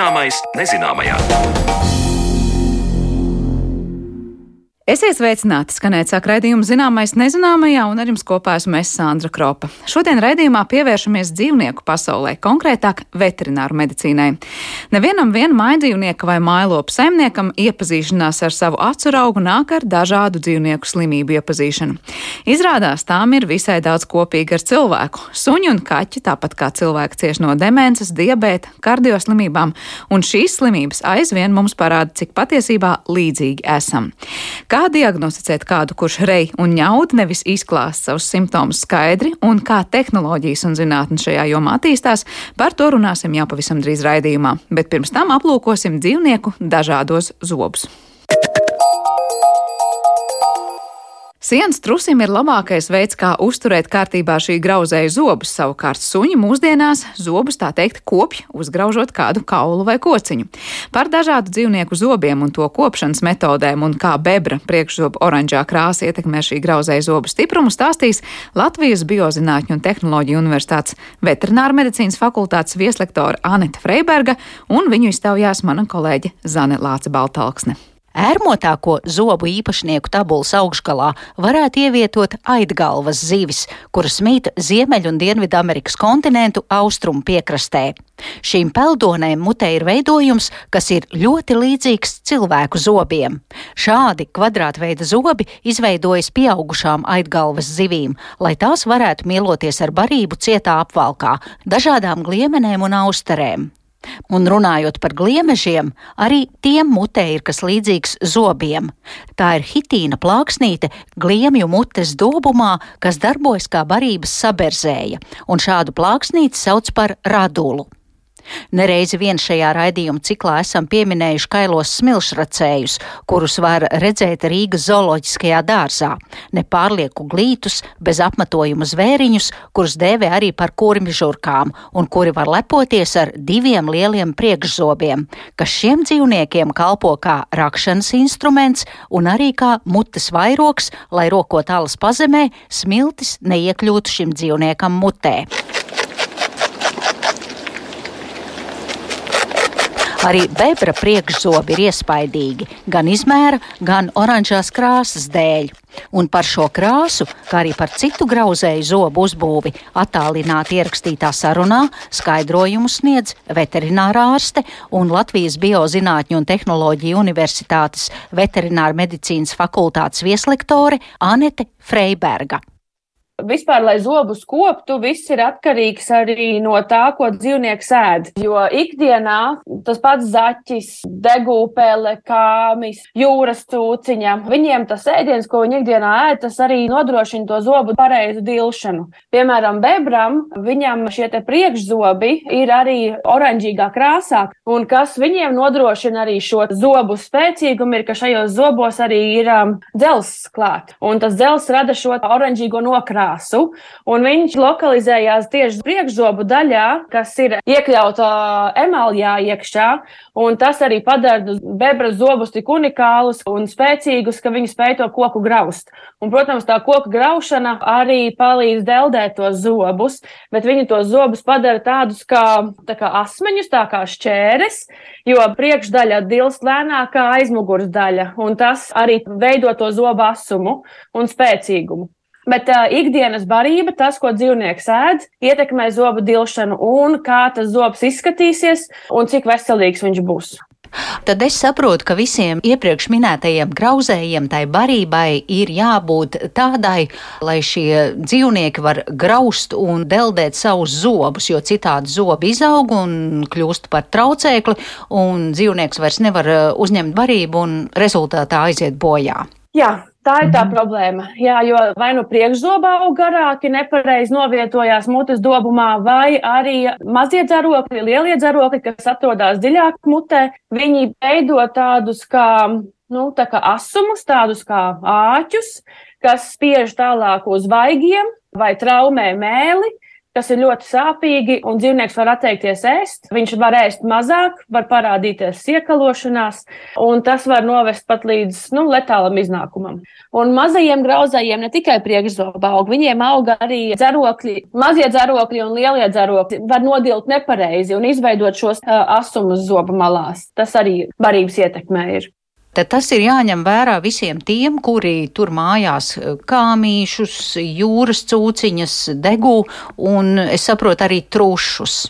Zināmais nezināmajā. Esiet sveicināti! Skanēt sāk raidījumu zināmais nezināmajā, un ar jums kopā esmu es Sandra Kropa. Šodien raidījumā pievēršamies dzīvnieku pasaulē, konkrētāk veterināru medicīnai. Nevienam vien mājdzīvnieka vai mājlopu saimniekam iepazīšanās ar savu acu augu nāk ar dažādu dzīvnieku slimību iepazīšanu. Izrādās tām ir visai daudz kopīga ar cilvēku. Suņi un kaķi, tāpat kā cilvēki, cieš no demences, diabēta, kardioslimībām, un šīs slimības aizvien mums parāda, cik patiesībā līdzīgi esam. Kā Kā diagnosticēt kādu, kurš rej un ņaud, nevis izklāst savus simptomus skaidri, un kā tehnoloģijas un zinātne šajā jomā attīstās, par to runāsim jau pavisam drīz raidījumā. Bet pirms tam aplūkosim dzīvnieku dažādos zobus. Sienas trusim ir labākais veids, kā uzturēt kārtībā šī grauzēju zobus. Savukārt suņi mūsdienās zobus tā teikt kopj, uzgraužot kādu kaulu vai kociņu. Par dažādu dzīvnieku zobiem un to kopšanas metodēm un kā bebra priekšzobu oranžā krāsa ietekmē šī grauzēju zobu stiprumu stāstīs Latvijas Biozinātņu un tehnoloģiju universitātes veterināra medicīnas fakultātes vieslektore Anita Freiberga un viņu iztaujās mana kolēģe Zane Lāce Baltalksne. Ērmotāko zobu īpašnieku tabulas augšgalā varētu ievietot aidgalvas zivis, kuras mīt Ziemeļ- un Dienvidamerikas kontinentu austrumu piekrastē. Šīm peldonēm mutē ir veidojums, kas ir ļoti līdzīgs cilvēku zobiem. Šādi kvadrātveida zobi izveidojas pieaugušām aidgalvas zivīm, lai tās varētu mieloties ar barību cietā apvalkā, dažādām gliemenēm un austerēm. Un runājot par gliemežiem, arī tiem mutē ir kas līdzīgs zobiem. Tā ir hitīna plāksnīte gliemju mutes dobumā, kas darbojas kā barības saberzēja, un šādu plāksnīti sauc par radulu. Nereizi vien šajā raidījuma ciklā esam pieminējuši kailos smilšracējus, kurus var redzēt Rīgas zooloģiskajā dārzā. Nepārlieku glītus, bez apmetojuma zvēriņus, kurus dēvē arī par kurmžurkām, un kuri var lepoties ar diviem lieliem priekšzobiem, kas šiem dzīvniekiem kalpo kā rakšanas instruments un arī kā mutes vairoks, lai rokot alas pazemē, smiltis neiekļūtu šim dzīvniekam mutē. Arī bebra priekšzobi ir iespaidīgi gan izmēra, gan oranžās krāsas dēļ. Un par šo krāsu, kā arī par citu grauzēju zobu uzbūvi, attālināti ierakstītā sarunā skaidrojumu sniedz veterinārā ārste un Latvijas Biozinātņu un tehnoloģiju universitātes veterināra medicīnas fakultātes vieslektore Anete Freiberga. Vispār, lai zobus koptu, viss ir atkarīgs arī no tā, ko dzīvnieks ēd. Jo ikdienā tas pats zaķis, degūpēle, kāmis, jūras cūciņa, viņiem tas ēdiens, ko viņi ikdienā ēd, tas arī nodrošina to zobu pareizu dilšanu. Piemēram, bebram, viņam šie priekšzobi ir arī oranžīgā krāsā, un kas viņiem nodrošina arī šo zobu spēcīgumu, ir, ka šajos zobos arī ir um, dzels klāt, un tas dzels rada šo oranžīgo nokrāsu krāsu, un viņš lokalizējās tieši priekšzobu daļā, kas ir iekļauta emaljā iekšā, tas arī padara bebra zobus tik unikālus un spēcīgus, ka viņi spēj to koku graust. Un, protams, tā koku graušana arī palīdz deldēt tos zobus, bet viņi tos zobus padara tādus kā, tā kā asmeņus, tā kā šķēres, jo priekšdaļa dilst lēnāk kā aizmugurs daļa, un tas arī veido to zobu asumu un spēcīgumu. Bet uh, ikdienas barība, tas, ko dzīvnieks ēd, ietekmē zobu dilšanu un kā tas zobs izskatīsies un cik veselīgs viņš būs. Tad es saprotu, ka visiem iepriekš minētajiem grauzējiem tai barībai ir jābūt tādai, lai šie dzīvnieki var graust un deldēt savus zobus, jo citādi zobi izaug un kļūst par traucēkli, un dzīvnieks vairs nevar uzņemt barību un rezultātā aiziet bojā. Jā, Tā ir tā mm. problēma. Jā, jo vai nu priekšzobā garāki, nepareizi novietojās mutes dobumā, vai arī mazie dzerokļi, lielie dzerokļi, kas atrodas dziļāk mutē, viņi veido tādus kā, nu, tā kā asumus, tādus kā āķus, kas spiež tālāk uz vaigiem vai traumē mēli. Kas ir ļoti sāpīgi, un dzīvnieks var atteikties ēst. Viņš var ēst mazāk, var parādīties iekalošanās, un tas var novest pat līdz nu, letālam iznākumam. Un mazajiem grauzējiem ne tikai priekšzoba aug, viņiem aug arī dzerokļi, mazie dzerokļi un lielie dzerokļi. Var nodilt nepareizi un izveidot šos uh, asumus zoba malās. Tas arī barības ietekmē ir. Tad tas ir jāņem vērā visiem tiem, kuri tur mājās eh, kāmīšus, jūras cūciņas, degu un, es saprotu, arī trušus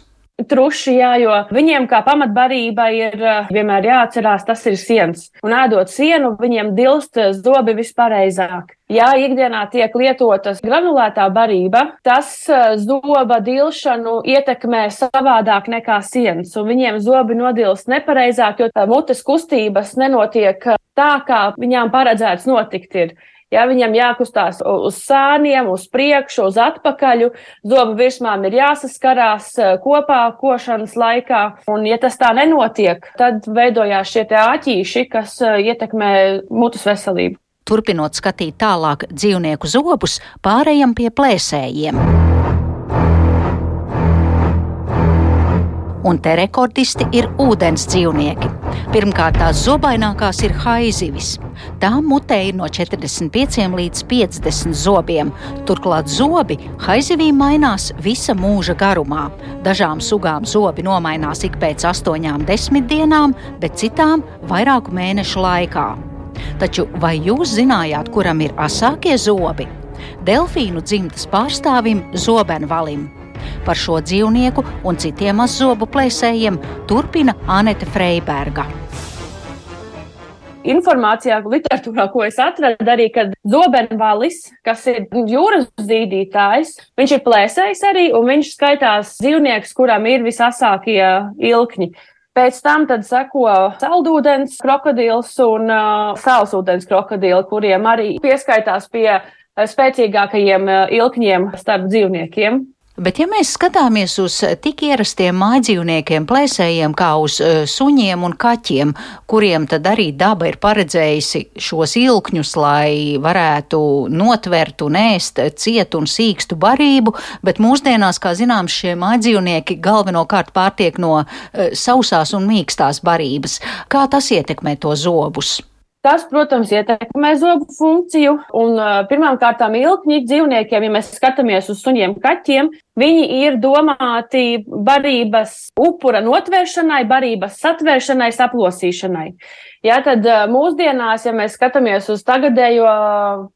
truši, jā, jo viņiem kā pamatbarība ir eh, vienmēr jāatcerās, tas ir siens. Un ēdot sienu, viņiem dilst zobi vispareizāk. Ja ikdienā tiek lietotas granulētā barība, tas eh, zoba dilšanu ietekmē savādāk nekā sienas, un viņiem zobi nodilst nepareizāk, jo mutes kustības nenotiek tā, kā viņām paredzēts notikt ir. Ja viņam jākustās uz sāniem, uz priekšu, uz atpakaļ, zobu virsmām ir jāsaskarās e, kopā košanas laikā. Un, ja tas tā nenotiek, tad veidojās šie āķīši, kas e, ietekmē mutes veselību. Turpinot skatīt tālāk dzīvnieku zobus, pārējām pie plēsējiem. Un te rekordisti ir ūdens dzīvnieki. Pirmkārt, tās zobainākās ir haizivis. Tām mutē ir no 45 līdz 50 zobiem. Turklāt zobi haizivīm mainās visa mūža garumā. Dažām sugām zobi nomainās ik pēc 8-10 dienām, bet citām vairāku mēnešu laikā. Taču vai jūs zinājāt, kuram ir asākie zobi? Delfīnu dzimtas pārstāvim Zobenvalim. Par šo dzīvnieku un citiem mazzobu plēsējiem turpina Anete Freiberga informācijā, literatūrā, ko es atradu, arī, ka zobenvalis, kas ir jūras zīdītājs, viņš ir plēsējs arī, un viņš skaitās dzīvnieks, kuram ir visasākie ilkņi. Pēc tam seko saldūdens krokodils un uh, sālsūdens krokodili, kuriem arī pieskaitās pie uh, spēcīgākajiem uh, ilkņiem starp dzīvniekiem. Bet, ja mēs skatāmies uz tik ierastiem mājdzīvniekiem, plēsējiem, kā uz uh, suņiem un kaķiem, kuriem tad arī daba ir paredzējusi šos ilkņus, lai varētu notvert un ēst cietu un sīkstu barību, bet mūsdienās, kā zināms, šie mājdzīvnieki galvenokārt pārtiek no uh, sausās un mīkstās barības. Kā tas ietekmē to zobus? Tas, protams, ietekmē zobu funkciju. Un, Pirmkārt, ilgņi dzīvniekiem, ja mēs skatāmies uz suņiem, kaķiem, viņi ir domāti barības upura notvēršanai, barības satvēršanai, saplosīšanai. Ja, tad mūsdienās, ja mēs skatāmies uz tagadējo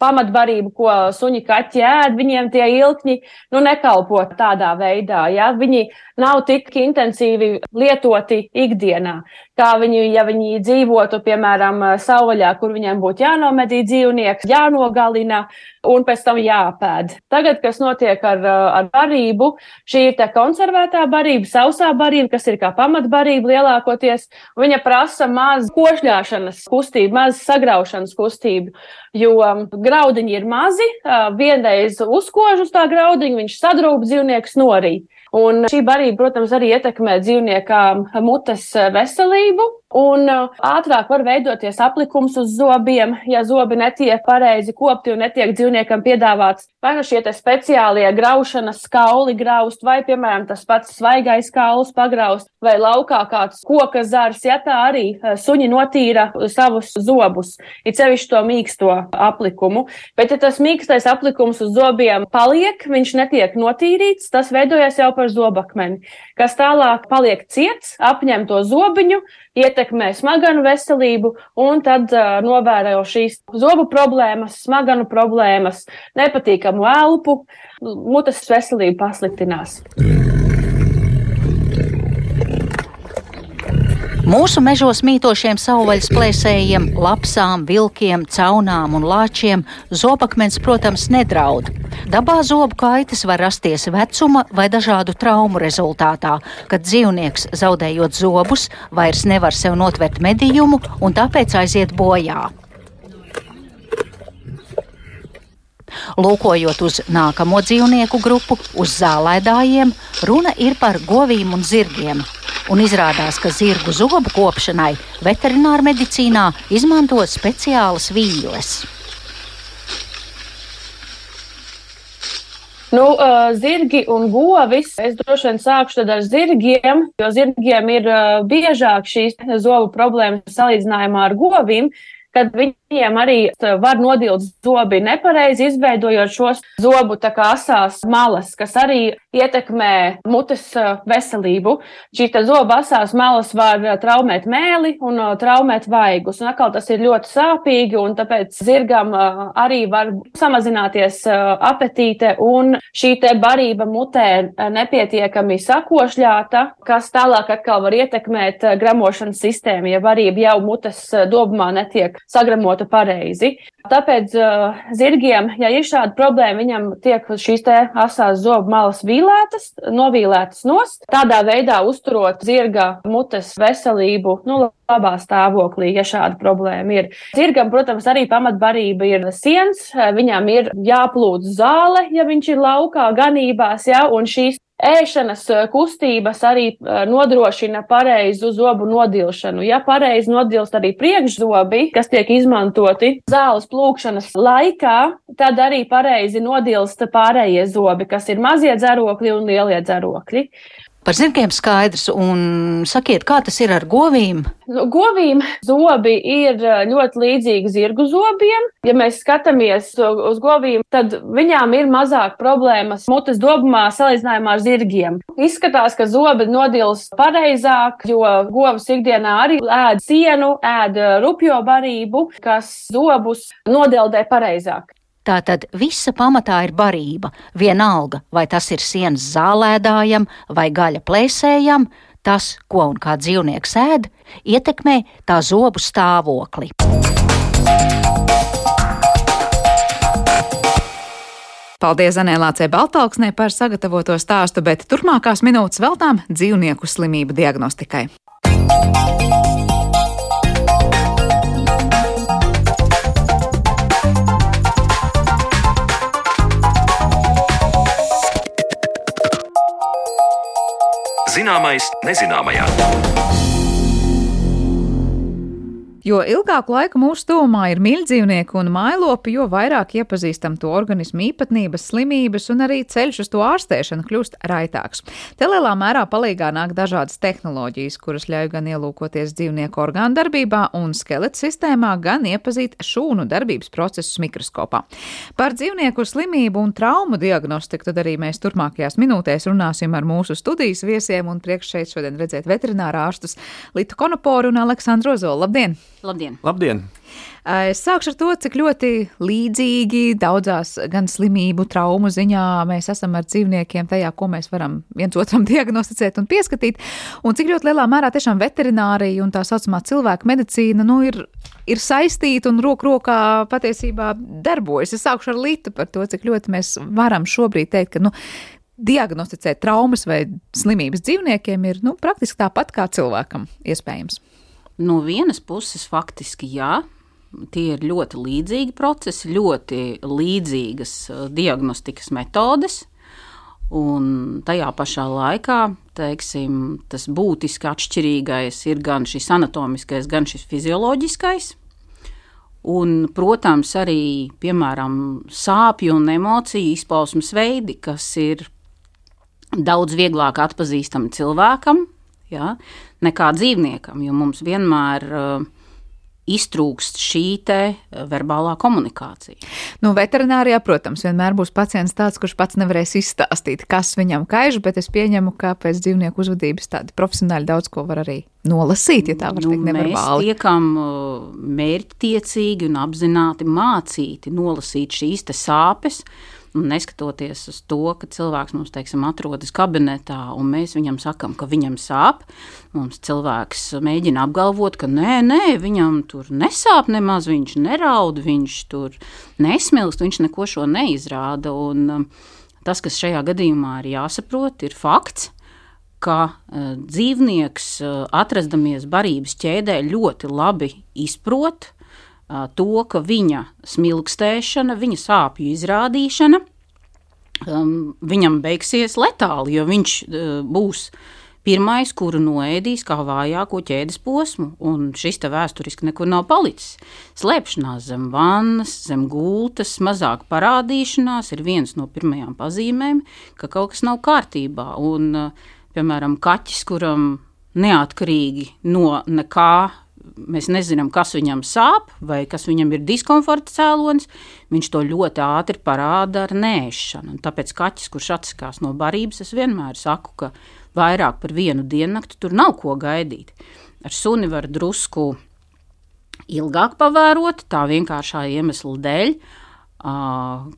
pamatbarību, ko suņi kaķi ēd, viņiem tie ilkņi nu, nekalpo tādā veidā. Ja? Viņi nav tik intensīvi lietoti ikdienā, kā viņi, ja viņi dzīvotu, piemēram, savvaļā, kur viņiem būtu jānomedī dzīvnieks, jānogalina un pēc tam jāpēd. Tagad, kas notiek ar, ar barību, šī ir tā konservētā barība, sausā barība, kas ir kā pamatbarība lielākoties, viņa prasa maz košļā bojāšanas kustību, maz sagraušanas kustību, jo um, graudiņi ir mazi, uh, vienreiz uzkož uz tā graudiņa, viņš sadrūp dzīvnieks norīt. Un šī barība, protams, arī ietekmē dzīvnieka mutes veselību. Un uh, ātrāk var veidoties aplikums uz zobiem, ja zobi netiek pareizi kopti un netiek dzīvniekam piedāvāts vai nu šie speciālie graušanas skauli graust, vai, piemēram, tas pats svaigais kauls pagraust, vai laukā kāds koka zars, ja tā arī uh, suņi notīra savus zobus, it sevišķi to mīksto aplikumu. Bet, ja tas mīkstais aplikums uz zobiem paliek, viņš netiek notīrīts, tas veidojas jau par zobakmeni, kas tālāk paliek ciets, apņem to zobiņu, ietekmē smaganu veselību, un tad uh, novēro šīs zobu problēmas, smaganu problēmas, nepatīkamu elpu, mutes veselība pasliktinās. Mūsu mežos mītošiem savvaļas plēsējiem, lapsām, vilkiem, caunām un lāčiem zobakmens, protams, nedraud. Dabā zobu kaitas var rasties vecuma vai dažādu traumu rezultātā, kad dzīvnieks, zaudējot zobus, vairs nevar sev notvert medījumu un tāpēc aiziet bojā. Lūkojot uz nākamo dzīvnieku grupu, uz zālēdājiem, runa ir par govīm un zirgiem. Un izrādās, ka zirgu zobu kopšanai veterinārā medicīnā izmanto speciālas vīles. Nu, uh, zirgi un govis. Es droši vien sākšu ar zirgiem, jo zirgiem ir uh, biežāk šīs zobu problēmas salīdzinājumā ar govīm kad viņiem arī var nodilt zobi nepareizi, izveidojot šos zobu asās malas, kas arī ietekmē mutes veselību. Šī zoba asās malas var traumēt mēli un traumēt vaigus. Un atkal tas ir ļoti sāpīgi, un tāpēc zirgam arī var samazināties apetīte, un šī te barība mutē nepietiekami sakošļāta, kas tālāk atkal var ietekmēt gramošanas sistēmu, ja barība jau mutes dobumā netiek sagramota pareizi. Tāpēc uh, zirgiem, ja ir šāda problēma, viņam tiek šīs asās zobu malas vīlētas, novīlētas nost, tādā veidā uzturot zirga mutes veselību, nu, labā stāvoklī, ja šāda problēma ir. Zirgam, protams, arī pamatbarība ir siens, viņam ir jāplūdz zāle, ja viņš ir laukā ganībās, ja, un šīs Ēšanas eh, kustības arī eh, nodrošina pareizu zobu nodilšanu. Ja pareizi nodilst arī priekšzobi, kas tiek izmantoti zāles plūkšanas laikā, tad arī pareizi nodilst pārējie zobi, kas ir mazie dzerokļi un lielie dzerokļi. Par zirgiem skaidrs, un sakiet, kā tas ir ar govīm? Nu, govīm zobi ir eh, ļoti līdzīgi zirgu zobiem. Ja mēs skatāmies uz govīm, tad viņām ir mazāk problēmas mutes dobumā salīdzinājumā ar zirgiem. Izskatās, ka zobi nodils pareizāk, jo govs ikdienā arī ēd sienu, ēd rupjo barību, kas zobus nodeldē pareizāk. Tātad visa pamatā ir barība. Vienalga, vai tas ir sienas zālēdājam vai gaļa plēsējam, tas, ko un kā dzīvnieks ēd, ietekmē tā zobu stāvokli. Paldies Anēlācei Baltāksnē par sagatavoto stāstu, bet turpmākās minūtes veltām dzīvnieku slimību diagnostikai. Zināmais nezināmajā. Jo ilgāku laiku mūsu tuvumā ir mīļdzīvnieki un mailopi, jo vairāk iepazīstam to organismu īpatnības, slimības un arī ceļš uz to ārstēšanu kļūst raitāks. Te lielā mērā palīgā nāk dažādas tehnoloģijas, kuras ļauj gan ielūkoties dzīvnieku orgānu darbībā un skeleta sistēmā, gan iepazīt šūnu darbības procesus mikroskopā. Par dzīvnieku slimību un traumu diagnostiku tad arī mēs turpmākajās minūtēs runāsim ar mūsu studijas viesiem un priekš šeit šodien redzēt veterinārā ārstus Litu Konoporu un Aleksandru Ozolu. Labdien! Labdien! Labdien. Es sākšu ar to, cik ļoti līdzīgi daudzās gan slimību, traumu ziņā mēs esam ar dzīvniekiem tajā, ko mēs varam viens otram diagnosticēt un pieskatīt, un cik ļoti lielā mērā tiešām veterinārija un tā saucamā cilvēka medicīna nu, ir, ir saistīta un roku rokā patiesībā darbojas. Es sākšu ar Lītu par to, cik ļoti mēs varam šobrīd teikt, ka, nu, diagnosticēt traumas vai slimības dzīvniekiem ir nu, praktiski tāpat kā cilvēkam iespējams. No vienas puses, faktiski jā, tie ir ļoti līdzīgi procesi, ļoti līdzīgas uh, diagnostikas metodes. Un tajā pašā laikā teiksim, tas būtiski atšķirīgais ir gan šis anatomiskais, gan šis fizioloģiskais. Un, protams, arī piemēram, sāpju un emociju izpausmes veidi, kas ir daudz vieglāk atpazīstami cilvēkam, ja, nekā dzīvniekam, jo mums vienmēr uh, iztrūkst šī te uh, verbālā komunikācija. Nu, veterinārijā, protams, vienmēr būs pacients tāds, kurš pats nevarēs izstāstīt, kas viņam kaiž, bet es pieņemu, ka pēc dzīvnieku uzvedības tādi profesionāļi daudz ko var arī nolasīt, ja tā var nu, teikt, neverbāli. Mēs tiekam uh, mērķtiecīgi un apzināti mācīti nolasīt šīs te sāpes, Un neskatoties uz to, ka cilvēks mums teiksim, atrodas kabinetā un mēs viņam sakām, ka viņam sāp, mums cilvēks mēģina apgalvot, ka nē, nē, viņam tur nesāp nemaz, viņš neraud, viņš tur nesmilst, viņš neko šo neizrāda. Un, um, tas, kas šajā gadījumā ir jāsaprot, ir fakts ka uh, dzīvnieks, uh, atrastamies barības ķēdē, ļoti labi izprot to, ka viņa smilkstēšana, viņa sāpju izrādīšana um, viņam beigsies letāli, jo viņš uh, būs pirmais, kuru noēdīs kā vājāko ķēdes posmu, un šis te vēsturiski nekur nav palicis. Slēpšanās zem vannas, zem gultas, mazāk parādīšanās ir viens no pirmajām pazīmēm, ka kaut kas nav kārtībā. Un, piemēram, kaķis, kuram neatkarīgi no nekā mēs nezinām, kas viņam sāp vai kas viņam ir diskomforta cēlonis, viņš to ļoti ātri parāda ar nēšanu. Un tāpēc kaķis, kurš atsakās no barības, es vienmēr saku, ka vairāk par vienu diennakti tur nav ko gaidīt. Ar suni var drusku ilgāk pavērot, tā vienkāršā iemesla dēļ,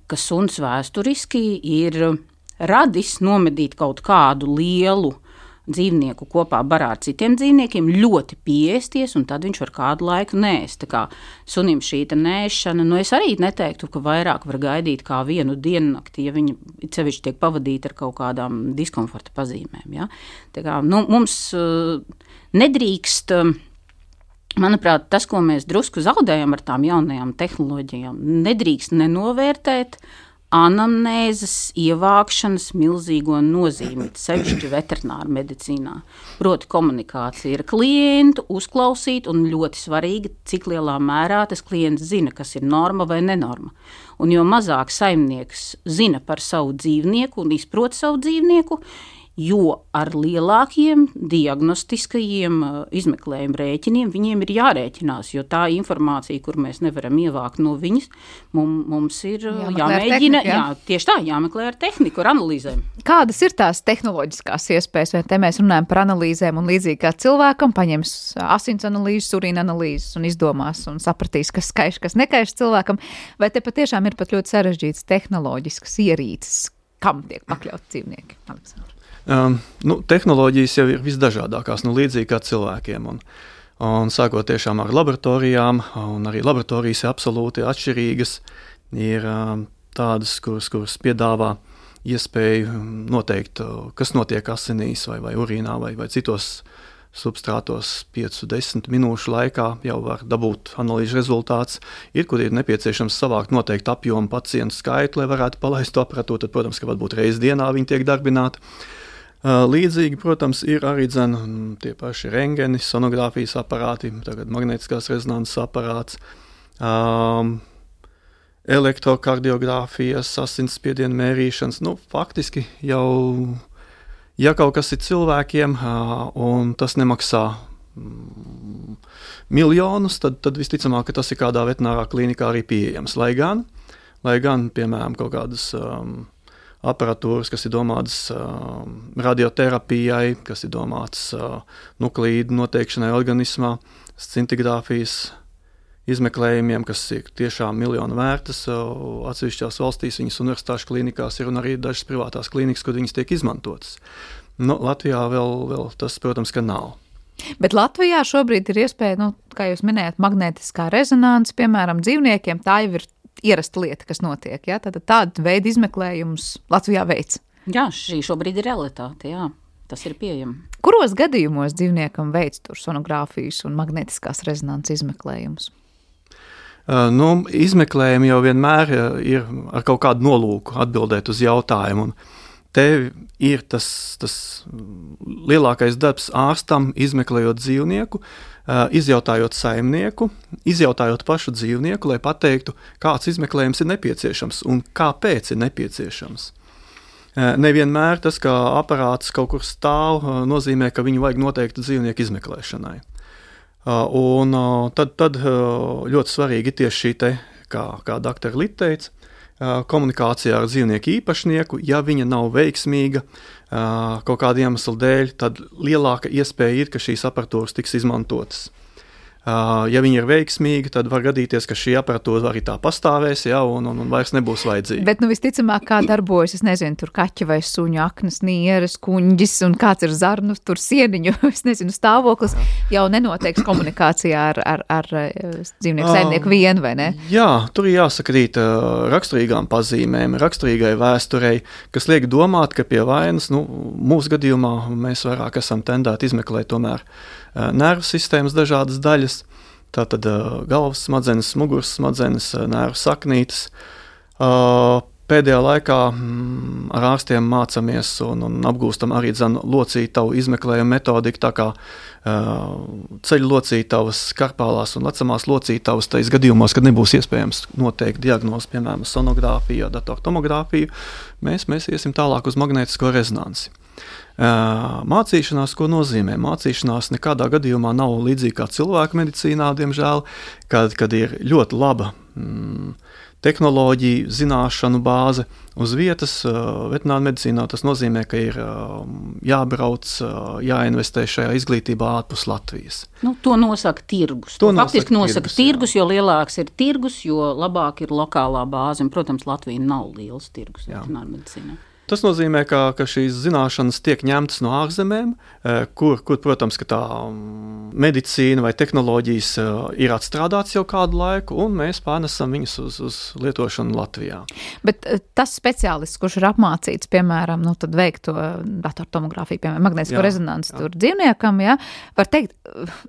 ka suns vēsturiski ir radis nomedīt kaut kādu lielu dzīvnieku kopā barā ar citiem dzīvniekiem, ļoti piesties, un tad viņš var kādu laiku nēst. Tā kā sunim šī nēšana, nu es arī neteiktu, ka vairāk var gaidīt kā vienu diennakti, ja viņa cevišķi tiek pavadīta ar kaut kādām diskomforta pazīmēm. Ja? Tā kā, nu, mums uh, nedrīkst. Uh, Manuprāt, tas, ko mēs drusku zaudējam ar tām jaunajām tehnoloģijām, nedrīkst nenovērtēt uh, anamnēzes ievākšanas milzīgo nozīmi, sevišķi veterināra medicīnā. Proti, komunikācija ar klientu, uzklausīt, un ļoti svarīgi, cik lielā mērā tas klients zina, kas ir norma vai nenorma. Un jo mazāk saimnieks zina par savu dzīvnieku un izprot savu dzīvnieku, jo ar lielākiem diagnostiskajiem uh, izmeklējuma rēķiniem viņiem ir jārēķinās. Jo tā informācija, kur mēs nevaram ievākt no viņas, mums, mums ir uh, jāmeklē jāmēģina, tehnika, jā. jā, tieši tā, jāmeklē ar tehniku, ar analīzēm. Kādas ir tās tehnoloģiskās iespējas, vai te mēs runājam par analīzēm un līdzīgi kā cilvēkam paņems asins analīzes, urīna analīzes un izdomās un sapratīs, kas skaiš, kas nekaiš cilvēkam, vai te patiešām ir pat ļoti sarežģītas tehnoloģiskas ierīces, kam tiek pakļauti dzīvnieki? Aleksandra. Um, nu, tehnoloģijas jau ir visdažādākās, nu, līdzīgi kā cilvēkiem. Un, un sākot tiešām ar laboratorijām, un arī laboratorijas ir absolūti atšķirīgas. Ir um, tādas, kuras, kuras piedāvā iespēju noteikt, kas notiek asinīs vai, vai urīnā vai, vai citos substrātos 5-10 minūšu laikā jau var dabūt analīžu rezultāts. Ir, kur ir nepieciešams savākt noteiktu apjomu pacientu skaitu, lai varētu palaist to aparatūru. Tad, protams, ka varbūt reizes dienā viņi tiek darbināti. Līdzīgi, protams, ir arī dzen, tie paši rengeni, sonogrāfijas aparāti, tagad magnetiskās rezonanses aparāts, um, elektrokardiogrāfijas, asinsspiedienu mērīšanas. Nu, faktiski jau, ja kaut kas ir cilvēkiem uh, un tas nemaksā mm, miljonus, tad, tad visticamāk, tas ir kādā veterinārā klinikā arī pieejams. Lai gan, lai gan piemēram, kaut kādas um, aparatūras, kas ir domātas uh, radioterapijai, kas ir domātas uh, nuklīdu noteikšanai organismā, scintigrāfijas izmeklējumiem, kas ir tiešām miljonu vērtas. Uh, atsevišķās valstīs viņas universitāšu klīnikās ir un arī dažas privātās klīnikas, kur viņas tiek izmantotas. Nu, Latvijā vēl, vēl tas, protams, ka nav. Bet Latvijā šobrīd ir iespēja, nu, kā jūs minējāt, magnētiskā rezonance, piemēram, dzīvniekiem. Tā jau ir ierasta lieta, kas notiek. Ja? Tad tādu veidu izmeklējumus Latvijā veids. Jā, šī šobrīd ir realitāte. Jā. Tas ir pieejams. Kuros gadījumos dzīvniekam veids sonogrāfijas un magnetiskās rezonances izmeklējumus? Nu, izmeklējumi jau vienmēr ir ar kaut kādu nolūku atbildēt uz jautājumu. Te ir tas, tas lielākais darbs ārstam, izmeklējot dzīvnieku, izjautājot saimnieku, izjautājot pašu dzīvnieku, lai pateiktu, kāds izmeklējums ir nepieciešams un kāpēc ir nepieciešams. Nevienmēr tas, ka aparāts kaut kur stāv, nozīmē, ka viņu vajag noteikti dzīvnieku izmeklēšanai. Un tad, tad ļoti svarīgi ir tieši šī, te, kā, kā dr. Līta teica, komunikācijā ar dzīvnieku īpašnieku, ja viņa nav veiksmīga kaut kāda iemesla dēļ, tad lielāka iespēja ir, ka šīs aparatūras tiks izmantotas. Ja viņi ir veiksmīgi, tad var gadīties, ka šī aparatūra arī tā pastāvēs, ja, un, un, un vairs nebūs vajadzīga. Bet, nu, visticamāk, kā darbojas, es nezinu, tur kaķa vai suņa aknas, nieres, kuņģis, un kāds ir zarnu, tur sieniņu, es nezinu, stāvoklis, jau nenoteiks komunikācijā ar, ar, ar dzīvnieku saimnieku vienu, vai ne? Jā, tur ir jāsakrīt raksturīgām pazīmēm, raksturīgai vēsturei, kas liek domāt, ka pie vainas, nu, mūsu gadījumā mēs vairāk esam tendēti izmeklēt tomēr nervu sistēmas dažādas daļas, tātad galvas smadzenes, muguras smadzenes, nervu saknītes. pēdējā laikā mm, ar ārstiem mācāmies un, un apgūstam arī locītavu izmeklējumu metodiku. Tā kā ceļu locītavas, karpālās un lecamās locītavas, tais gadījumos, kad nebūs iespējams noteikt diagnozi, piemēram, sonogrāfiju, datortomogrāfiju, mēs, mēs iesim tālāk uz magnētisko rezonanci. Mācīšanās, ko nozīmē? Mācīšanās nekādā gadījumā nav līdzīga kā cilvēka medicīnā, diemžēl, kad, kad ir ļoti laba mm, tehnoloģija, zināšanu bāze uz vietas. Veterināra medicīnā tas nozīmē, ka ir jābrauc, jāinvestē šajā izglītībā ārpus Latvijas. Nu, to nosaka tirgus. To, to faktiski nosaka tirgus, tirgus jo lielāks ir tirgus, jo labāk ir lokālā bāze. Un, protams, Latvija nav liels tirgus veterināra medicīnā. Tas nozīmē, ka, ka šīs zināšanas tiek ņemtas no ārzemēm, eh, kur, kur protams, tā mm, medicīna vai tehnoloģijas eh, ir atstrādātas jau kādu laiku, un mēs pārnesam viņus uz, uz lietošanu Latvijā. Bet eh, tas speciālists, kurš ir apmācīts, piemēram, nu, veikt to datortomogrāfiju, piemēram, magnētisko rezonanci tur dzīvniekam, ja, var teikt,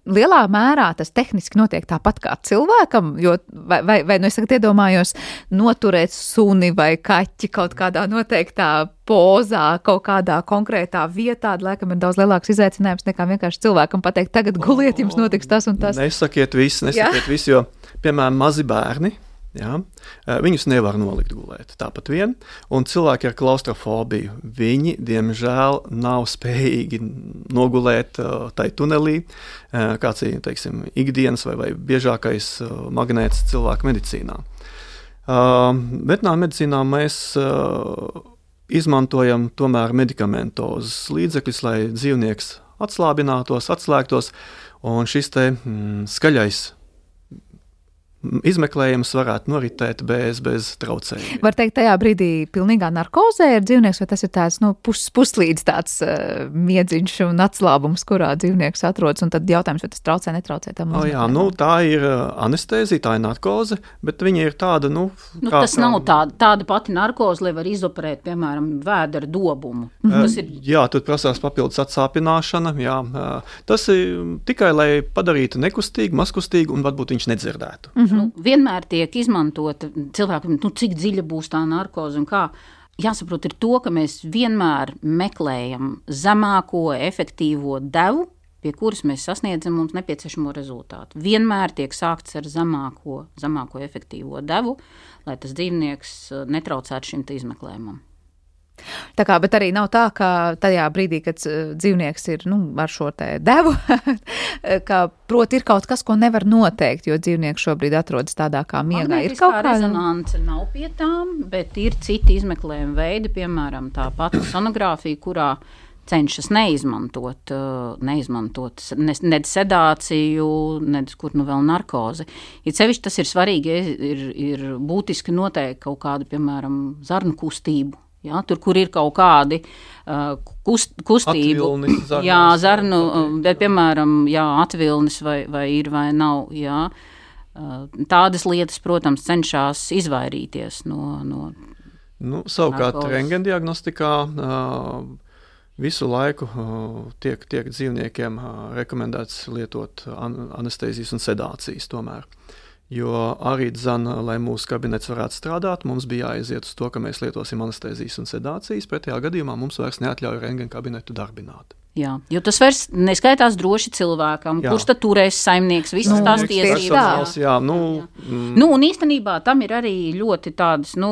lielā mērā tas tehniski notiek tāpat kā cilvēkam, jo, vai, vai, vai nu es tagad iedomājos, noturēt suni vai kaķi kaut kādā noteiktā pozā, kaut kādā konkrētā vietā, laikam ir daudz lielāks izaicinājums nekā vienkārši cilvēkam pateikt, tagad guliet, jums notiks tas un tas. Nesakiet visu, nesakiet visu, jo, piemēram, mazi bērni. Ja? Viņus nevar nolikt gulēt. Tāpat vien, un cilvēki ar klaustrofobiju, viņi, diemžēl, nav spējīgi nogulēt uh, tajā tunelī, uh, kāds ir teiksim, ikdienas vai, vai biežākais uh, magnēts cilvēku medicīnā. Veterināra medicīnā mēs izmantojam tomēr medikamentozes līdzekļus, lai dzīvnieks atslābinātos, atslēgtos, un šis te mm, skaļais izmeklējums varētu noritēt bez, bez traucējumiem. Var teikt, tajā brīdī pilnīgā narkozē ir dzīvnieks, vai tas ir tāds nu, pus, puslīdz tāds uh, miedziņš un atslābums, kurā dzīvnieks atrodas, un tad jautājums, vai tas traucē, netraucē tam. O, jā, nu, tā ir uh, anestēzija, tā ir narkoze, bet viņa ir tāda, nu. nu kā, tas nav tāda, tāda pati narkoze, lai var izoperēt, piemēram, vēdera dobumu. Mm -hmm. ir... Jā, tur prasās papildus atsāpināšana, jā. Tas ir tikai, lai padarītu nekustīgu, mazkustīgu un varbūt viņš nedzirdētu. Mm -hmm. Nu, vienmēr tiek izmantota cilvēkam, nu, cik dziļa būs tā narkoze un kā. Jāsaprot, ir to, ka mēs vienmēr meklējam zemāko efektīvo devu, pie kuras mēs sasniedzam mums nepieciešamo rezultātu. Vienmēr tiek sākts ar zemāko, zemāko efektīvo devu, lai tas dzīvnieks uh, netraucētu šim izmeklējumam. Tā kā, bet arī nav tā, ka tajā brīdī, kad uh, dzīvnieks ir nu, ar šo devu, ka, proti, ir kaut kas, ko nevar noteikt, jo dzīvnieks šobrīd atrodas tādā kā miegā. Ir kaut kāda rezonance, nav pie tām, bet ir citi izmeklējumi veidi, piemēram, tā pati sonogrāfija, kurā cenšas neizmantot, uh, neizmantot ne, ne sedāciju, ne kur nu vēl narkozi. Ir sevišķi tas ir svarīgi, ir, ir būtiski noteikt kaut kādu, piemēram, zarnu kustību Ja, tur, kur ir kaut kādi uh, kust, kustību, atvilni, zarnas, jā, zarnu, bet, piemēram, jā, atvilnis vai, vai ir vai nav. Jā. Uh, tādas lietas, protams, cenšas izvairīties no. no nu, savukārt, rengendiagnostikā uh, visu laiku uh, tiek, tiek dzīvniekiem uh, rekomendēts lietot an anestezijas un sedācijas tomēr. Jo arī dzana, lai mūsu kabinets varētu strādāt, mums bija jāiziet uz to, ka mēs lietosim anestezijas un sedācijas. Pretējā gadījumā mums vairs neatļauj rentgena kabinetu darbināt. Jā, jo tas vairs neskaitās droši cilvēkam, jā. kurš tad turēs saimnieks, visas nu, tās tiesības. Jā, jā, nu, mm. nu, un īstenībā tam ir arī ļoti tādas nu,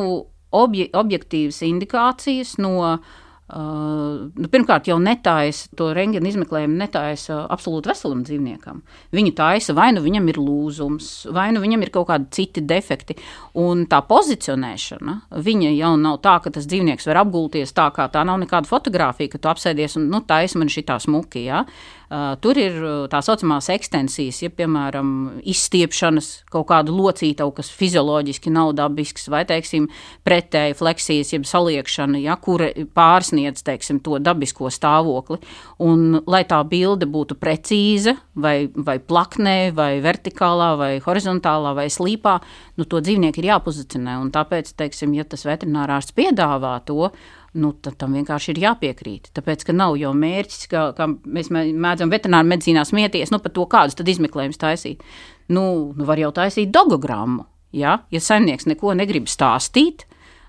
obje, objektīvas indikācijas no uh, Uh, nu, pirmkārt, jau netaisa to rengēnu izmeklējumu, netaisa absolūti veselam dzīvniekam. Viņu taisa vai nu viņam ir lūzums, vai nu viņam ir kaut kādi citi defekti. Un tā pozicionēšana, viņa jau nav tā, ka tas dzīvnieks var apgulties tā, kā tā nav nekāda fotografija, ka tu apsēdies un nu, taisa man šī tā smuki. Ja? Tur ir tā saucamās ekstensijas, ja, piemēram, izstiepšanas, kaut kāda locītava, kas fizioloģiski nav dabisks, vai, teiksim, pretēji fleksijas, jeb saliekšana, ja, kura pārsniedz, teiksim, to dabisko stāvokli. Un, lai tā bilde būtu precīza, vai, vai plaknē, vai vertikālā, vai horizontālā, vai slīpā, nu, to dzīvnieku ir jāpozicionē. Un tāpēc, teiksim, ja tas veterinārārsts piedāvā to, nu, tad tam vienkārši ir jāpiekrīt. Tāpēc, ka nav jau mērķis, ka, ka mēs mēdzam veterināru medicīnā smieties nu, par to, kādus izmeklējumus taisīt. Nu, nu, var jau taisīt dogogrammu. Ja, ja saimnieks neko negrib stāstīt,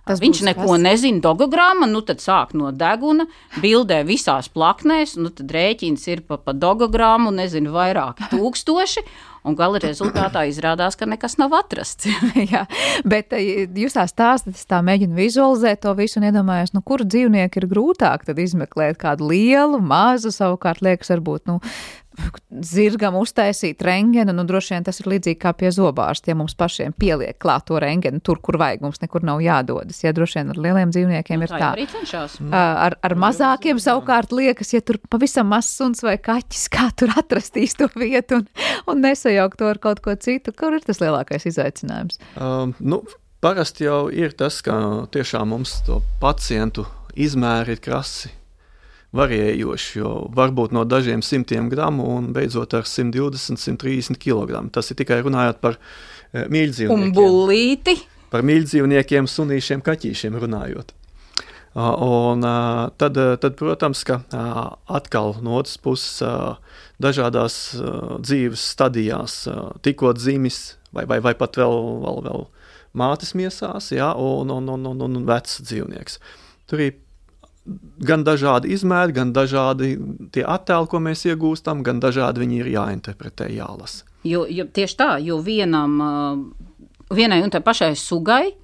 Tas Viņš neko kas? nezina, dogogramma, nu tad sāk no deguna, bildē visās plaknēs, nu tad rēķins ir pa, pa dogogrammu, nezinu, vairāki tūkstoši, un gala rezultātā izrādās, ka nekas nav atrasts. Jā, bet eh, jūs tā stāstat, es tā mēģinu vizualizēt to visu un iedomājos, nu, kuru dzīvnieku ir grūtāk tad izmeklēt kādu lielu, mazu, savukārt liekas, varbūt, nu, zirgam uztaisīt rengenu, nu, droši vien tas ir līdzīgi kā pie zobārsta, ja mums pašiem pieliek klāt to rengenu tur, kur vajag, mums nekur nav jādodas. Ja droši vien ar lieliem dzīvniekiem ir Tā tā. Ar, ar mazākiem savukārt liekas, ja tur pavisam mazs suns vai kaķis, kā tur atrastīs to vietu un, un nesajaukt to ar kaut ko citu. Kur ir tas lielākais izaicinājums? Um, nu, parasti jau ir tas, ka tiešām mums to pacientu izmēri ir krasi variējoši, jo varbūt no dažiem simtiem gramu un beidzot ar 120, 130 kg. Tas ir tikai runājot par eh, Un mīļdzīvniekiem. bullīti. Par mīļdzīvniekiem, sunīšiem, kaķīšiem runājot. Un tad, tad, protams, ka atkal no otras puses dažādās dzīves stadijās, tikko dzimis vai, vai, vai pat vēl, vēl, vēl mātes miesās, ja, un, un, un, un, un vecs dzīvnieks. Tur ir gan dažādi izmēri, gan dažādi tie attēli, ko mēs iegūstam, gan dažādi viņi ir jāinterpretē, jālasa. Jo, jo tieši tā, jo vienam, vienai un tai pašai sugai,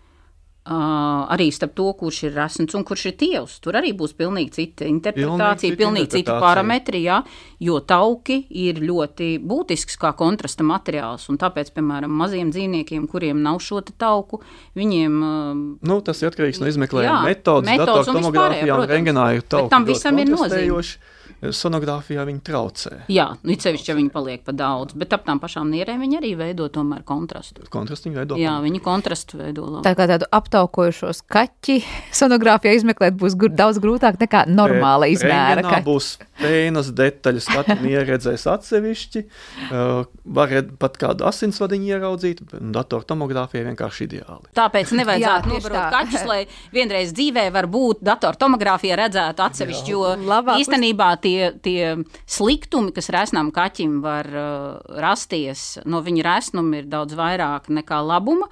uh, arī starp to, kurš ir resns un kurš ir tievs, tur arī būs pilnīgi cita interpretācija, cita pilnīgi citi interpretācija. parametri, jā, jo tauki ir ļoti būtisks kā kontrasta materiāls, tāpēc, piemēram, maziem dzīvniekiem, kuriem nav šo tauku, viņiem uh, Nu, tas ir atkarīgs no izmeklējuma metodas. metodes un Datortomogrāfijā vispārējā, un protams. rengenā ir Bet tauki tam visam ir nozīme. Sonogrāfijā viņi traucē. Jā, nu, sevišķi, ja viņi paliek pa daudz, bet ap tām pašām nierēm viņi arī veido tomēr kontrastu. Kontrastu viņi veido. Jā, viņi kontrastu veido labi. Tā kā tādu aptaukojušos kaķi sonogrāfijā izmeklēt būs gr daudz grūtāk nekā normāla izmēra Rengenā kaķi. būs pēnas detaļas, katru ieredzēs atsevišķi. Uh, Varētu pat kādu asinsvadiņu ieraudzīt, un datortomogrāfija vienkārši ideāli. Tāpēc nevajadzētu nobarot tā. kaķus, lai vienreiz dzīvē var būt datortomogrāfija redzētu atsevišķi, jo Labāk īstenībā tie, tie sliktumi, kas resnām kaķim var uh, rasties, no viņa resnuma ir daudz vairāk nekā labuma,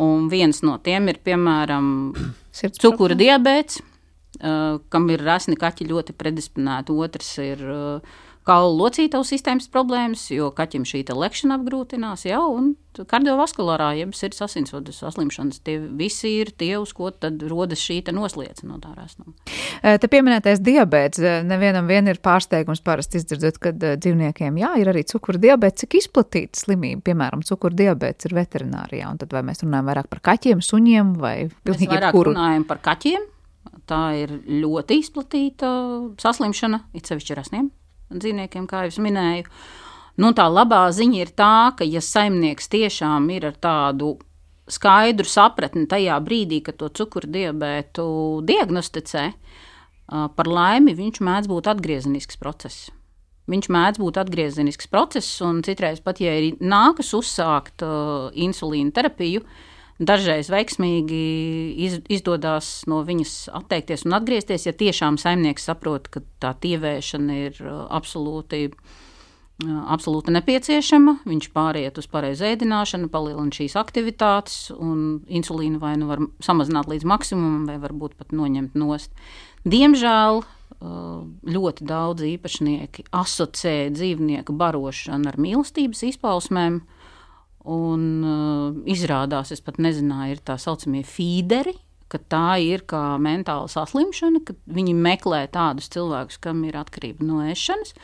un viens no tiem ir, piemēram, Sirds cukura diabēts, uh, kam ir rasni kaķi ļoti predisponēti. Otrs ir uh, kaulu locītavu sistēmas problēmas, jo kaķim šī lekšana apgrūtinās, jā, un kardiovaskulārā, jeb sirds asinsvadu saslimšanas. Tie visi ir tie, uz ko tad rodas šī noslieca no tā rasnuma. E, Te pieminētais diabetes. e, Nevienam vien ir pārsteigums parasti izdzirdot, ka dzīvniekiem jā, ir arī cukura diabetes. Cik izplatīta slimība, piemēram, cukura diabetes ir veterinārijā? Un tad vai mēs runājam vairāk par kaķiem, suņiem vai pilnīgi jebkuru? runājam par kaķiem. Tā ir ļoti izplatīta saslimšana, it sevišķi rasniem dzīvniekiem, kā jau minēju. Nu, tā labā ziņa ir tā, ka, ja saimnieks tiešām ir ar tādu skaidru sapratni tajā brīdī, kad to cukurdiabētu diagnosticē, par laimi viņš mēdz būt atgriezenisks process. Viņš mēdz būt atgriezenisks process, un citreiz pat, ja ir nākas uzsākt uh, insulīna terapiju, dažreiz veiksmīgi iz, izdodas no viņas atteikties un atgriezties, ja tiešām saimnieks saprot, ka tā tievēšana ir uh, absolūti absolūti nepieciešama. Viņš pāriet uz pareizu ēdināšanu, palielina šīs aktivitātes, un insulīnu vai nu var samazināt līdz maksimumam, vai varbūt pat noņemt nost. Diemžēl uh, ļoti daudz īpašnieki asociē dzīvnieku barošanu ar mīlestības izpausmēm. Un uh, izrādās, es pat nezināju, ir tā saucamie feederi, ka tā ir kā mentāla saslimšana, ka viņi meklē tādus cilvēkus, kam ir atkarība no ēšanas.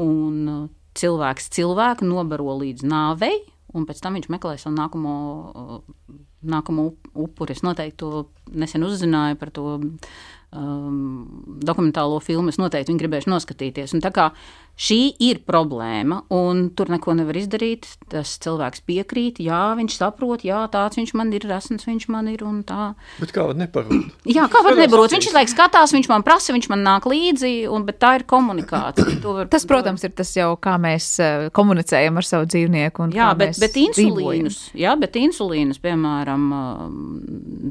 Un, uh, cilvēks cilvēku nobaro līdz nāvei, un pēc tam viņš meklē savu nākamo, uh, nākamo up- upuri. Es noteikti to nesen uzzināju par to um, dokumentālo filmu. Es noteikti viņu gribēšu noskatīties. Un tā kā šī ir problēma, un tur neko nevar izdarīt, tas cilvēks piekrīt, jā, viņš saprot, jā, tāds viņš man ir, resns viņš man ir un tā. Bet kā var neparūt? Jā, kā var acīs. Viņš laiks skatās, viņš man prasa, viņš man nāk līdzi, un, bet tā ir komunikācija. To var- Tas, protams, ir tas jau, kā mēs eh, komunicējam ar savu dzīvnieku. un Jā, kā bet, bet dzīvojam. insulīnus, jā, bet insulīnus, piemēram,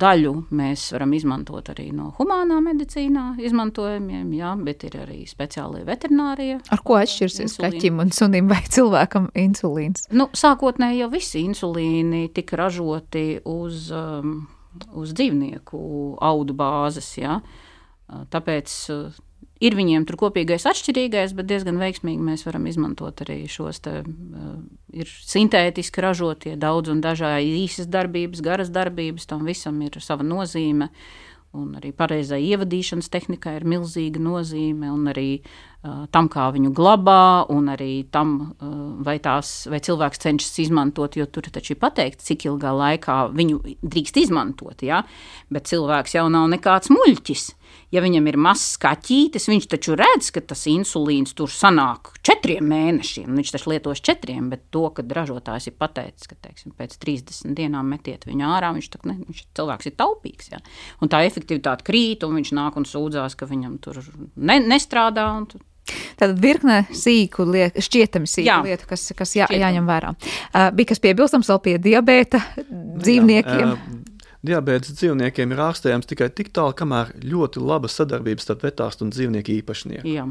daļu mēs varam izmantot arī no humānā medicīnā izmantojumiem, jā, bet ir arī speciālie veterinārie. Ar ko atšķirsies Insulīnu. kaķim un sunim vai cilvēkam insulīns? Nu, sākotnēji jau visi insulīni tika ražoti uz um, uz dzīvnieku audu bāzes. Ja? Tāpēc ir viņiem tur kopīgais atšķirīgais, bet diezgan veiksmīgi mēs varam izmantot arī šos te, ir sintētiski ražotie daudz un dažādi īsas darbības, garas darbības, tam visam ir sava nozīme. Un arī pareizai ievadīšanas tehnikai ir milzīga nozīme, un arī uh, tam, kā viņu glabā, un arī tam, uh, vai, tās, vai cilvēks cenšas izmantot, jo tur taču ir pateikts, cik ilgā laikā viņu drīkst izmantot. Ja? Bet cilvēks jau nav nekāds muļķis ja viņam ir mazs kaķītis, viņš taču redz, ka tas insulīns tur sanāk četriem mēnešiem. Viņš taču lietos četriem, bet to, ka ražotājs ir pateicis, ka teiksim, pēc 30 dienām metiet viņu ārā, viņš, tak, ne, viņš cilvēks ir taupīgs. Ja? Un tā efektivitāte krīt, un viņš nāk un sūdzās, ka viņam tur ne, nestrādā. Tātad virkne sīku lietu, šķietami sīku jā. lietu, kas, kas jā, jāņem vērā. Uh, bija kas piebilstams vēl pie diabēta dzīvniekiem. Jā, uh, Diabetes dzīvniekiem ir ārstējams tikai tik tālu, kamēr ļoti laba sadarbība starp vetārstu un dzīvnieku īpašnieku. Jā.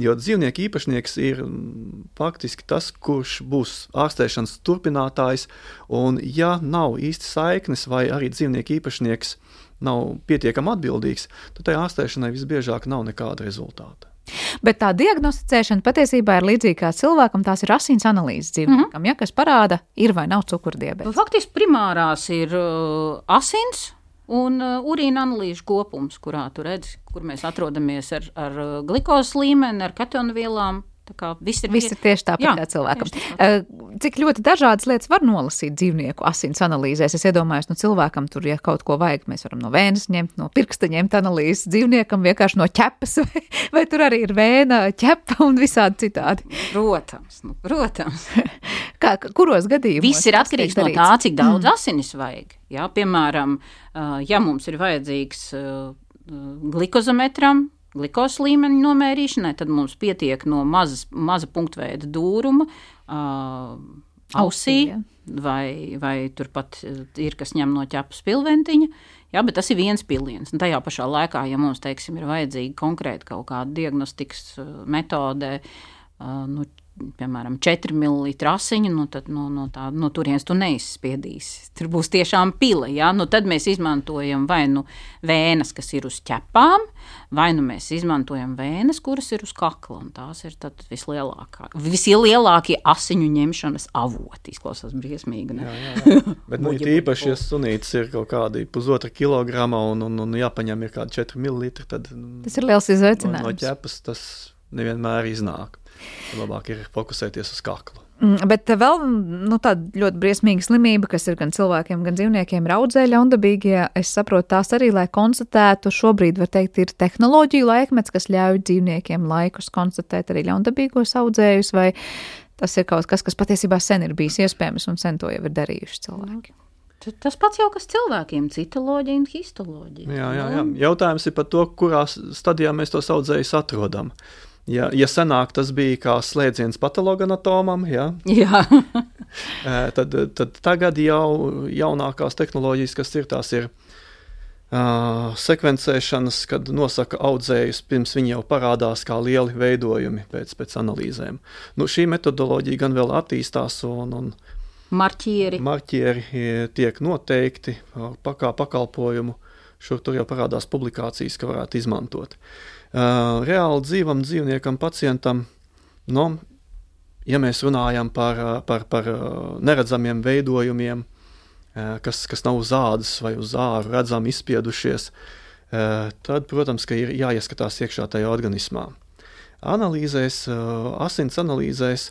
Jo dzīvnieku īpašnieks ir mm, faktiski tas, kurš būs ārstēšanas turpinātājs, un ja nav īsti saiknes, vai arī dzīvnieku īpašnieks nav pietiekami atbildīgs, tad tai ārstēšanai visbiežāk nav nekāda rezultāta. Bet tā diagnosticēšana patiesībā ir līdzīga kā cilvēkam. Tās ir asins analīzes dzīvniekam, mm -hmm. ja, kas parāda, ir vai nav cukurdiabetes. Nu, faktiski primārās ir uh, asins. Un uh, urīna analīžu kopums, kurā tu redzi, kur mēs atrodamies ar, ar uh, glukozes līmeni, ar katonu vielām, Viss ir, viss ir tieši tāpat jā, kā cilvēkam. Tāpat. Cik ļoti dažādas lietas var nolasīt dzīvnieku asins analīzēs? Es iedomājos, nu, cilvēkam tur, ja kaut ko vajag, mēs varam no vēnes ņemt, no pirksta ņemt analīzes, dzīvniekam vienkārši no ķepas, vai, vai tur arī ir vēna, ķepa un visādi citādi. Protams, nu, protams. kā, kuros gadījumos? Viss ir atkarīgs no tā, cik daudz mm. asinis vajag. Jā, piemēram, ja mums ir vajadzīgs glikozometram, glukozes līmeņa nomērīšanai, tad mums pietiek no mazas, maza punktveida dūruma. Uh, Ausī, ja. vai, vai turpat ir kas ņem no ķepas pilventiņa. Jā, bet tas ir viens piliens. Un tajā pašā laikā, ja mums teiksim, ir vajadzīga konkrēta kaut kāda diagnostikas metode, nu, piemēram, 4 ml asiņu, nu, tad no, no, tā, no turienes tu neizspiedīsi. Tur būs tiešām pile. Ja? Nu, tad mēs izmantojam vai nu vēnes, kas ir uz ķepām, vai nu mēs izmantojam vēnes, kuras ir uz kakla. Tās ir vislielākie asiņu ņemšanas avoti. Izklausās briesmīgi. Ne? Jā, jā, jā. Bet nu, īpaši, ja sunītis ir kaut kādi pusotra kilograma un, un, un jāpaņem ir kādi 4 ml, tad tas ir liels izaicinājums. No, no ķepas tas nevienmēr iznāk. Labāk ir fokusēties uz kaklu. Mm, bet vēl nu, tāda ļoti briesmīga slimība, kas ir gan cilvēkiem, gan dzīvniekiem, ir audzēļa ļaundabīgie. Es saprotu tās arī, lai konstatētu, šobrīd var teikt, ir tehnoloģiju laikmets, kas ļauj dzīvniekiem laikus konstatēt arī ļaundabīgos audzējus, vai tas ir kaut kas, kas patiesībā sen ir bijis iespējams un sen to jau ir darījuši cilvēki. Tas pats jau kas cilvēkiem, citoloģija un histoloģija. Jā, jā, jā. Jautājums ir par to, kurā stadijā mēs tos audzējus atrodam. Uh, Ja, ja senāk tas bija kā slēdziens patologoanatomam, ja, Jā. tad, tad tagad jau jaunākās tehnoloģijas, kas ir, tās ir uh, sekvencēšanas, kad nosaka audzējus, pirms viņi jau parādās kā lieli veidojumi pēc, pēc analīzēm. Nu, šī metodoloģija gan vēl attīstās un, un marķieri. marķieri tiek noteikti kā pakalpojumu. Šur tur jau parādās publikācijas, ka varētu izmantot. Uh, reāli dzīvam dzīvniekam, pacientam, no, nu, ja mēs runājam par, par, par neredzamiem veidojumiem, kas, kas nav uz ādas vai uz āru redzami izspiedušies, tad, protams, ir jāieskatās iekšā tajā organismā. Analīzēs, asins analīzēs,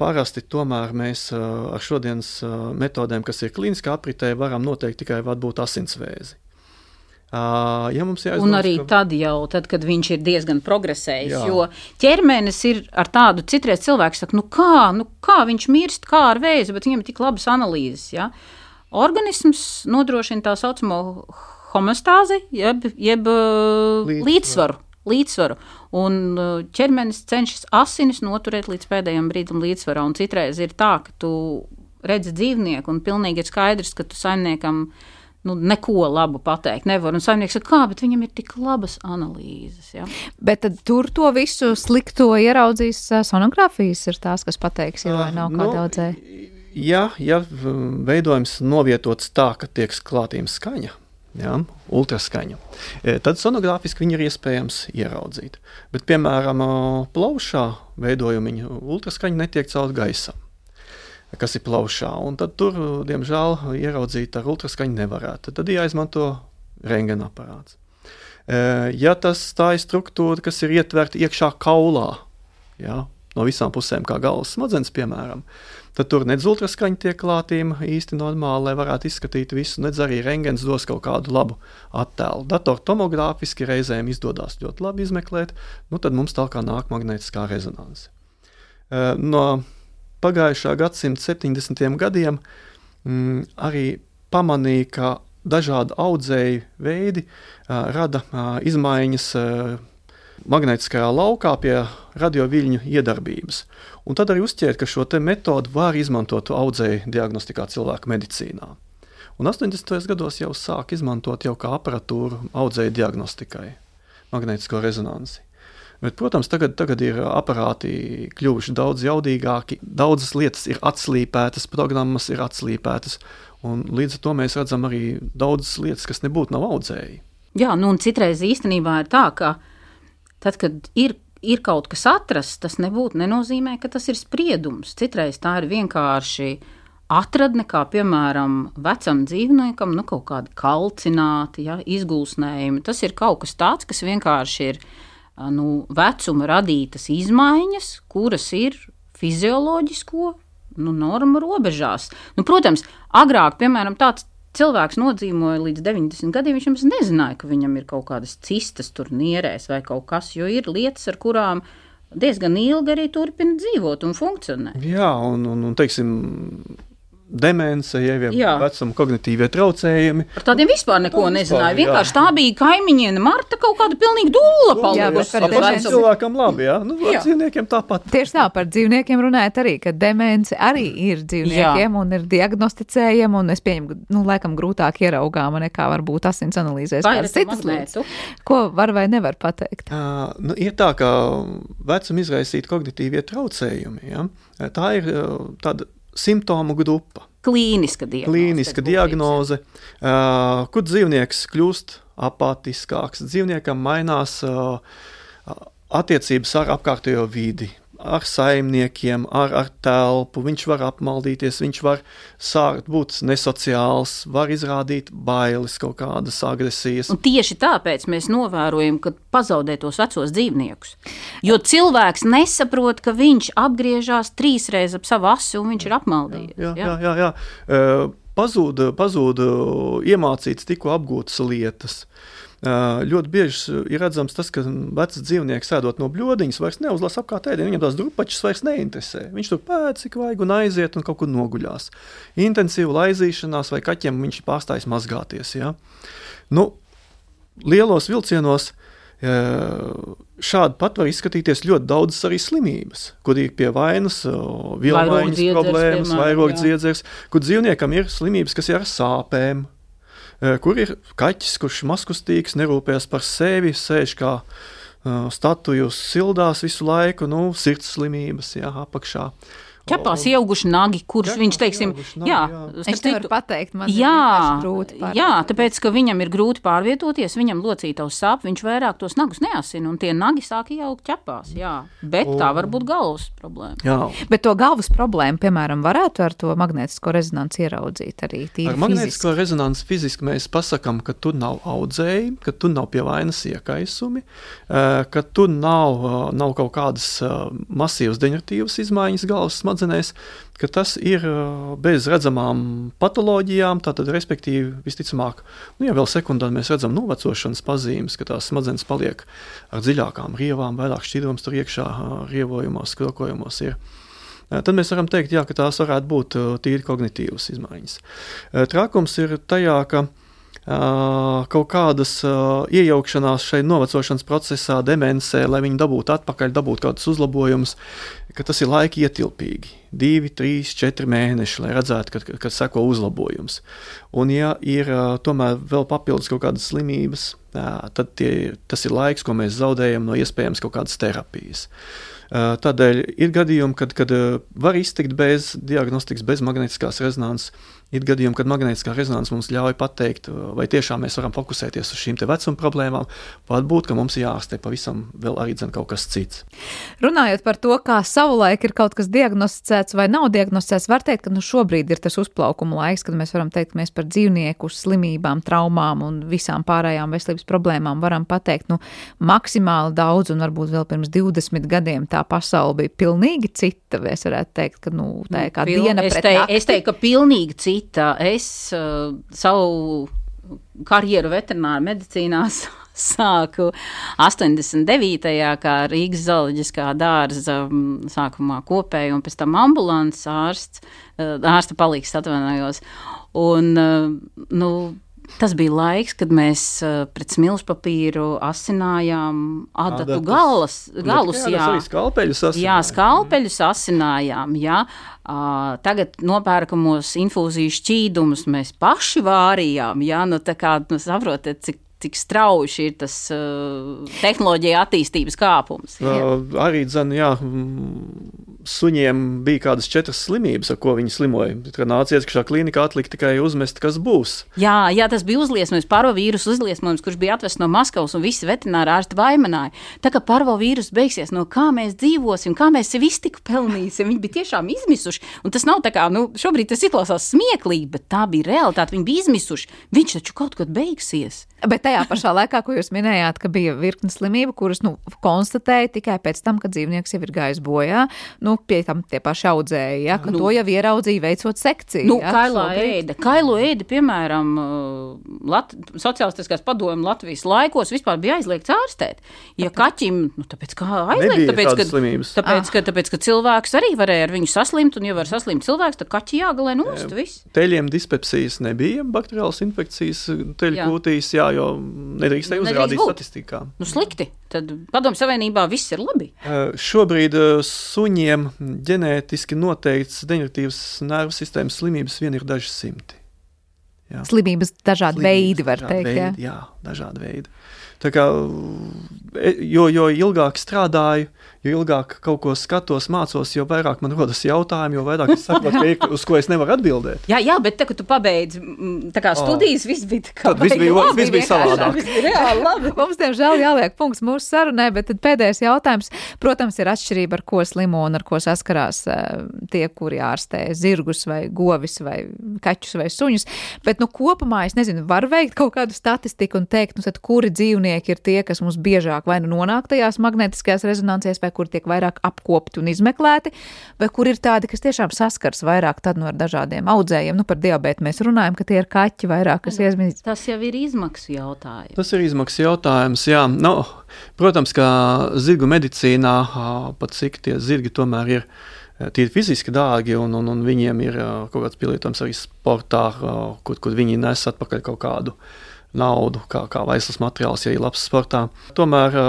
parasti tomēr mēs ar šodienas metodēm, kas ir klīniskā apritē, varam noteikt tikai varbūt asinsvēzi. Uh, ja jāizdomās, un arī ka... tad, jau, tad, kad viņš ir diezgan progresējis. Jā. Jo ķermenis ir ar tādu, citreiz cilvēks saka, nu kā, nu kā viņš mirst, kā ar vēzi, bet viņam ir tik labas analīzes. Ja? Organisms nodrošina tā saucamo homostāzi, jeb, jeb līdzsvaru. līdzsvaru. līdzsvaru. Un ķermenis cenšas asinis noturēt līdz pēdējiem brīdim līdzsvarā. Un citreiz ir tā, ka tu redzi dzīvnieku un pilnīgi ir skaidrs, ka tu saimniekam ir nu, neko labu pateikt nevar. Un saimnieks saka, kā, bet viņam ir tik labas analīzes. Ja? Bet tad tur to visu slikto ieraudzīs sonogrāfijas, ir tās, kas pateiks, ja vai nav nu, kāda audzē. Ja, ja veidojums novietots tā, ka tiek klātīma skaņa, ja, ultraskaņa. E, tad sonogrāfiski viņi ir iespējams ieraudzīt. Bet, piemēram, plaušā veidojuma ultraskaņa netiek caur gaisam. Kas ir plaušā, un tad tur, diemžēl, ieraudzīt ar ultraskaņu nevarētu. Tad jāizmanto rengena aparāts. E, ja tas tā ir struktūra, kas ir ietverta iekšā kaulā, ja, no visām pusēm, kā galvas smadzenes, piemēram, tad tur nedz ultraskaņa tiek klātīma īsti normāli, lai varētu izskatīt visu, nedz arī rengens dos kaut kādu labu attēlu. Datortomogrāfiski reizēm izdodas ļoti labi izmeklēt, nu tad mums tālāk nāk magnētiskā rezonanse. No pagājušā gadsimta 70. gadiem mm, arī pamanīja, ka dažādi audzēju veidi uh, rada uh, izmaiņas uh, magnētiskajā laukā pie radioviļņu iedarbības. Un tad arī uzķēra, ka šo metodi var izmantot audzēju diagnostikā cilvēku medicīnā. Un 80. gados jau sāk izmantot jau kā aparatūru audzēju diagnostikai, magnētisko rezonanci. Bet, protams, tagad, tagad ir aparāti kļuvuši daudz jaudīgāki, daudzas lietas ir atslīpētas, programmas ir atslīpētas, līdz ar to mēs redzam arī daudzas lietas, kas nebūtu nav audzēji. Jā, nu un citreiz īstenībā ir tā, ka tad, kad ir ir kaut kas atrasts, tas nebūtu nenozīmē, ka tas ir spriedums. Citreiz tā ir vienkārši atradne, kā piemēram vecam dzīvniekam, nu, kaut kādi kalcināti, ja, izgulsnējumi. Tas ir kaut kas tāds, kas vienkārši ir nu, vecuma radītas izmaiņas, kuras ir fizioloģisko nu, normu robežās. Nu, protams, agrāk, piemēram, tāds cilvēks nodzīvoja līdz 90 gadiem, viņš nemaz nezināja, ka viņam ir kaut kādas cistas tur nierēs vai kaut kas, jo ir lietas, ar kurām diezgan ilgi arī turpina dzīvot un funkcionēt. Jā, un, un, un teiksim, demence, jau vecuma kognitīvie traucējumi. Par tādiem vispār neko vispār, nezināju. Jā. Vienkārši tā bija kaimiņiene Marta, kaut kāda pilnīgi dūla palikusi. Jā, par cilvēkam labi, jā. Nu, jā. dzīvniekiem tāpat. Tieši tā, par dzīvniekiem runājot arī, ka demence arī ir dzīvniekiem jā. un ir diagnosticējama, un es pieņemu, nu, laikam grūtāk ieraugāma nekā varbūt asins analīzēs. Vai citas lietas? Ko var vai nevar pateikt? Uh, nu, ir tā, ka vecuma izraisīti kognitīvie traucējumi, ja? tā ir uh, tāda simptomu grupa. Klīniska diagnoze. Klīniska diagnoze, uh, kur dzīvnieks kļūst apātiskāks, dzīvniekam mainās uh, attiecības ar apkārtējo vidi ar saimniekiem, ar, ar telpu. Viņš var apmaldīties, viņš var sākt būt nesociāls, var izrādīt bailes, kaut kādas agresijas. Un tieši tāpēc mēs novērojam, ka pazaudē tos vecos dzīvniekus. Jo cilvēks nesaprot, ka viņš apgriežās trīsreiz ap savu asi un viņš ir apmaldījies. Jā, jā, jā. jā, jā. Uh, pazūda, pazūda iemācītas, tikko apgūtas lietas. Ļoti bieži ir redzams tas, ka vecs dzīvnieks sēdot no bludiņas, vairs neuzlasa apkārt ēdienu. Viņam tās drupačas vairs neinteresē. Viņš tur pēc cik vajag un aiziet un kaut kur noguļās. Intensīva laizīšanās vai kaķiem viņš pārstājas mazgāties. Ja? Nu, lielos vilcienos šādi pat var izskatīties ļoti daudzas arī slimības, kur ir pie vainas vielmaiņas problēmas, vairogdziedzers, kur dzīvniekam ir slimības, kas ir ar sāpēm, kur ir kaķis, kurš maskustīgs, nerūpējas par sevi, sēž kā uh, statujus, sildās visu laiku, nu, sirds slimības, jā, apakšā. Ķepās ieauguši nagi, kurš ķepās viņš, teiksim, nagi, jā, jā. es nevaru pateikt, man jā, ir grūti. Jā, tāpēc, ka viņam ir grūti pārvietoties, viņam locītavs sāp, viņš vairāk tos nagus neasina, un tie nagi sāk ieaugt ķepās, jā. Bet un... tā var būt galvas problēma. Jā. Bet to galvas problēmu, piemēram, varētu ar to magnētisko rezonanci ieraudzīt arī tīri Ar magnētisko fiziski. rezonanci fiziski mēs pasakam, ka tur nav audzēji, ka tur nav pie vainas iekaisumi, eh, ka tur nav, eh, nav kaut kādas eh, masīvas deģeneratīvas izmaiņas galvas smadzenēs, smadzenēs, ka tas ir bez redzamām patoloģijām, tātad, respektīvi, visticamāk, nu, ja vēl sekundā mēs redzam novecošanas pazīmes, ka tās smadzenes paliek ar dziļākām rievām, vairāk šķidrums tur iekšā rievojumos, krokojumos ir. Tad mēs varam teikt, jā, ka tās varētu būt tīri kognitīvas izmaiņas. Trakums ir tajā, ka kaut kādas iejaukšanās šajā novecošanas procesā, demencē, lai viņi dabūtu atpakaļ, dabūtu kādus uzlabojumus, ka tas ir laika ietilpīgi. Divi, trīs, četri mēneši, lai redzētu, ka, ka seko uzlabojums. Un, ja ir tomēr vēl papildus kaut kādas slimības, tad tie, tas ir laiks, ko mēs zaudējam no iespējams kaut kādas terapijas. Tādēļ ir gadījumi, kad, kad var iztikt bez diagnostikas, bez magnetiskās rezonanses Ir gadījumi, kad magnētiskā rezonance mums ļauj pateikt, vai tiešām mēs varam fokusēties uz šīm vecuma problēmām. Varbūt, mums ir jāārstē pavisam vēl arī dzen, kaut kas cits. Runājot par to, kā savulaik ir kaut kas diagnosticēts vai nav diagnosticēts, var teikt, ka nu, šobrīd ir tas uzplaukuma laiks, kad mēs varam teikt, ka mēs par dzīvnieku slimībām, traumām un visām pārējām veselības problēmām varam pateikt nu, maksimāli daudz, un varbūt vēl pirms 20 gadiem tā pasaule bija pilnīgi cita. Es varētu teikt, ka nu, tā ir kā Piln, diena es pret te, nakti. es teiktu, ka pilnīgi cita. Es uh, savu karjeru veterinārā medicīnā sāku 89. kā Rīgas zooloģiskā dārza sākumā kopēji un pēc tam ambulants ārsts, uh, ārsta palīgs atvainojos. Un, uh, nu, Tas bija laiks, kad mēs uh, pret smilšu papīru asinājām adatu galas, galus. Jā, jā. skalpeļus Jā, asinājām. skalpeļus asinājām. Jā. Uh, tagad nopērkamos infūziju šķīdumus mēs paši vārījām. Jā, nu, tā kā nu, saprotat, cik, cik strauji ir tas uh, tehnoloģija attīstības kāpums. Uh, arī dzen, jā, suņiem bija kādas četras slimības, ar ko viņi slimoja. Kad nāca iekšā klīnikā, atlika tikai uzmest, kas būs. Jā, jā, tas bija uzliesmojums, parovīrusu uzliesmojums, kurš bija atvests no Maskavas, un visi veterināri ārsti vainoja. Tā kā parovīrus beigsies, no kā mēs dzīvosim, kā mēs sev iztiku pelnīsim, viņi bija tiešām izmisuši. Un tas nav tā kā, nu, šobrīd tas izklausās smieklīgi, bet tā bija realitāte. Viņi bija izmisuši. Viņš taču kaut kad beigsies. Bet tajā pašā laikā, ko jūs minējāt, ka bija virkne slimību, kuras nu, konstatēja tikai pēc tam, kad dzīvnieks jau ir gājis bojā, nu, pie tam tie paši audzēji, ja, ka nu, to jau ieraudzīja veicot sekciju. Nu, ja, kailā ēda. Kailu ēda, piemēram, uh, Lat sociālistiskās padomju Latvijas laikos vispār bija aizliegts ārstēt. Ja kaķim, nu, tāpēc kā aizliegt, tāpēc, ka, slimības. tāpēc, ka, tāpēc, ka cilvēks arī varēja ar viņu saslimt, un ja var saslimt cilvēks, tad kaķi jāgalē nost. Teļiem dispepsijas nebija, bakteriālas infekcijas teļu Jā. kūtīs, jā, jo nedrīkstēja Nedrīkst uzrādīt būt. statistikā. Nu, slikti. Tad padomju savienībā viss ir labi. Uh, Šobrīd uh, suņiem ģenētiski noteikts deģeneratīvas nervu sistēmas slimības vien ir daži simti. Slimības dažādi Slimības, veidi, var dažādi teikt. Ja. Veidi, jā, dažādi veidi. Tā kā, jo, jo ilgāk strādāju, jo ilgāk kaut ko skatos, mācos, jo vairāk man rodas jautājumi, jo vairāk es saprotu, uz ko es nevaru atbildēt. Jā, jā bet tā, kad tu pabeidzi tā kā studijas, viss bija tā kā Tad viss bija- labi, viss bija savādāk. Viss bija reāli labi. Mums, diemžēl, jāliek punkts mūsu sarunai, bet tad pēdējais jautājums. Protams, ir atšķirība, ar ko slimo un ar ko saskarās eh, tie, kuri ārstē zirgus vai govis vai kaķus vai suņus. Bet, nu, kopumā es nezinu, var veikt kaut kādu statistiku un teikt, nu, tad, kuri dzīvnieki ir tie, kas mums biežāk vai nu nonāk tajās magnetiskajās rezonansēs, vai kur tiek vairāk apkopti un izmeklēti, vai kur ir tādi, kas tiešām saskars vairāk tad no ar dažādiem audzējiem. Nu, par diabētu mēs runājam, ka tie ir kaķi vairāk, kas iesmīst. Tas jau ir izmaksu jautājums. Tas ir izmaksas jautājums. Jā. Nu, protams, ka zirgu medicīnā pat cik tie zirgi tomēr ir. ir fiziski dārgi, un, un, un viņiem ir kaut kāds pielietojums arī sportā, kur, kur viņi nes atpakaļ kaut kādu naudu, kā, kā vaislas materiāls, ja ir labs sportā. Tomēr ā,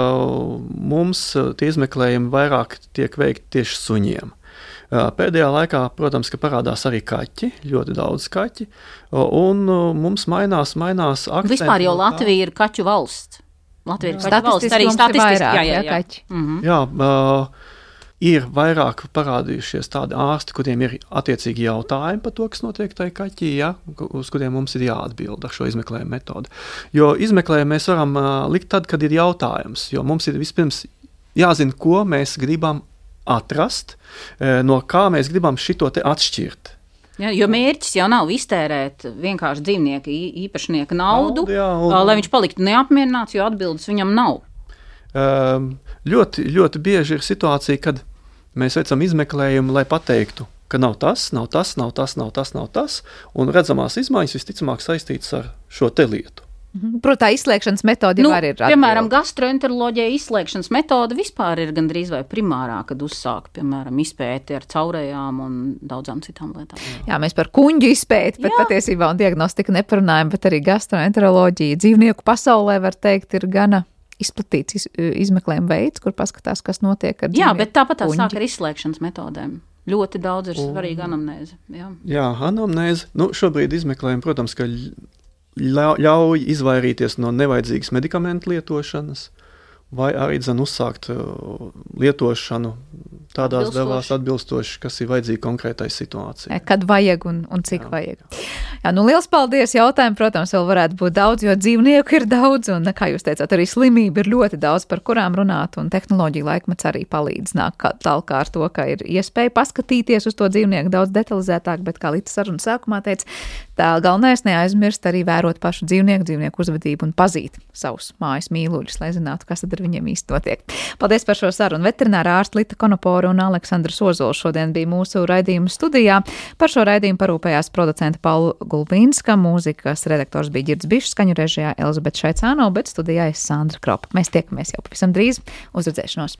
mums ā, tie izmeklējumi vairāk tiek veikti tieši suņiem. Ā, Pēdējā laikā, protams, ka parādās arī kaķi, ļoti daudz kaķi, un mums mainās, mainās akcenti. Vispār jau. Latvija ir kaķu valsts. Latvija ir kaķu valsts arī statistiski. vairāk, Jā, jā, jā, jā. kaķi. Mhm. Jā, uh, ir vairāk parādījušies tādi ārsti, kuriem ir attiecīgi jautājumi par to, kas notiek tajā kaķī, ja, uz kuriem mums ir jāatbild ar šo izmeklējumu metodi. Jo izmeklējumu mēs varam uh, likt tad, kad ir jautājums, jo mums ir vispirms jāzina, ko mēs gribam atrast, no kā mēs gribam šito te atšķirt. Ja, jo mērķis jau nav iztērēt vienkārši dzīvnieka īpašnieka naudu, Naudu, jā, un- lai viņš paliktu neapmierināts, jo atbildes viņam nav. Ļoti, ļoti bieži ir situācija, kad mēs veicam izmeklējumu, lai pateiktu, ka nav tas, nav tas, nav tas, nav tas, nav tas, un redzamās izmaiņas visticamāk saistītas ar šo te lietu. Protams, tā izslēgšanas metode Nu, arī ir. piemēram, atbilde. gastroenteroloģija izslēgšanas metode vispār ir gandrīz vai primārā, kad uzsāk, piemēram, izpēti ar caurējām un daudzām citām lietām. Jā, mēs par kuģu izpēti, bet Jā. patiesībā un diagnostiku neparunājam, bet arī gastroenteroloģija dzīvnieku pasaulē, var teikt, ir gana izplatīts iz, izmeklējuma veids, kur paskatās, kas notiek ar Jā, bet tāpat tā sāk ar izslēgšanas metodēm. Ļoti daudz ir svarīga anamnēze. Jā. Jā, anamnēze. Nu, šobrīd izmeklējumi, protams, ļauj izvairīties no nevajadzīgas medikamentu lietošanas. Vai arī uzsākt lietošanu tādās devās atbilstoši, kas ir vajadzīgi konkrētai situācijai. Kad vajag un, un cik Jā. vajag. Jā, nu liels paldies! Jautājumu, protams, vēl varētu būt daudz, jo dzīvnieku ir daudz, un, kā jūs teicāt, arī slimība ir ļoti daudz, par kurām runāt, un tehnoloģija laikmets arī palīdz nāk tālāk ar to, ka ir iespēja paskatīties uz to dzīvnieku daudz detalizētāk, bet, kā Līta saruna sākumā teica, galvenais neaizmirst arī vērot pašu dzīvnieku, dzīvnieku uzvedību un pazīt savus mājas mīluļus, lai zinātu, kas ar viņiem īsti notiek. Paldies par šo sarunu. Veterinārā ārsta Lita Konopora un Aleksandrs Ozols šodien bija mūsu raidījuma studijā. Par šo raidījumu parūpējās producenta Paula Gulbīnska, mūzikas redaktors bija Girds Bišs, skaņu režijā Elizabete Šaicāno, bet studijā es Sandra Kropa. Mēs tiekamies jau pavisam drīz. Uz redzēšanos!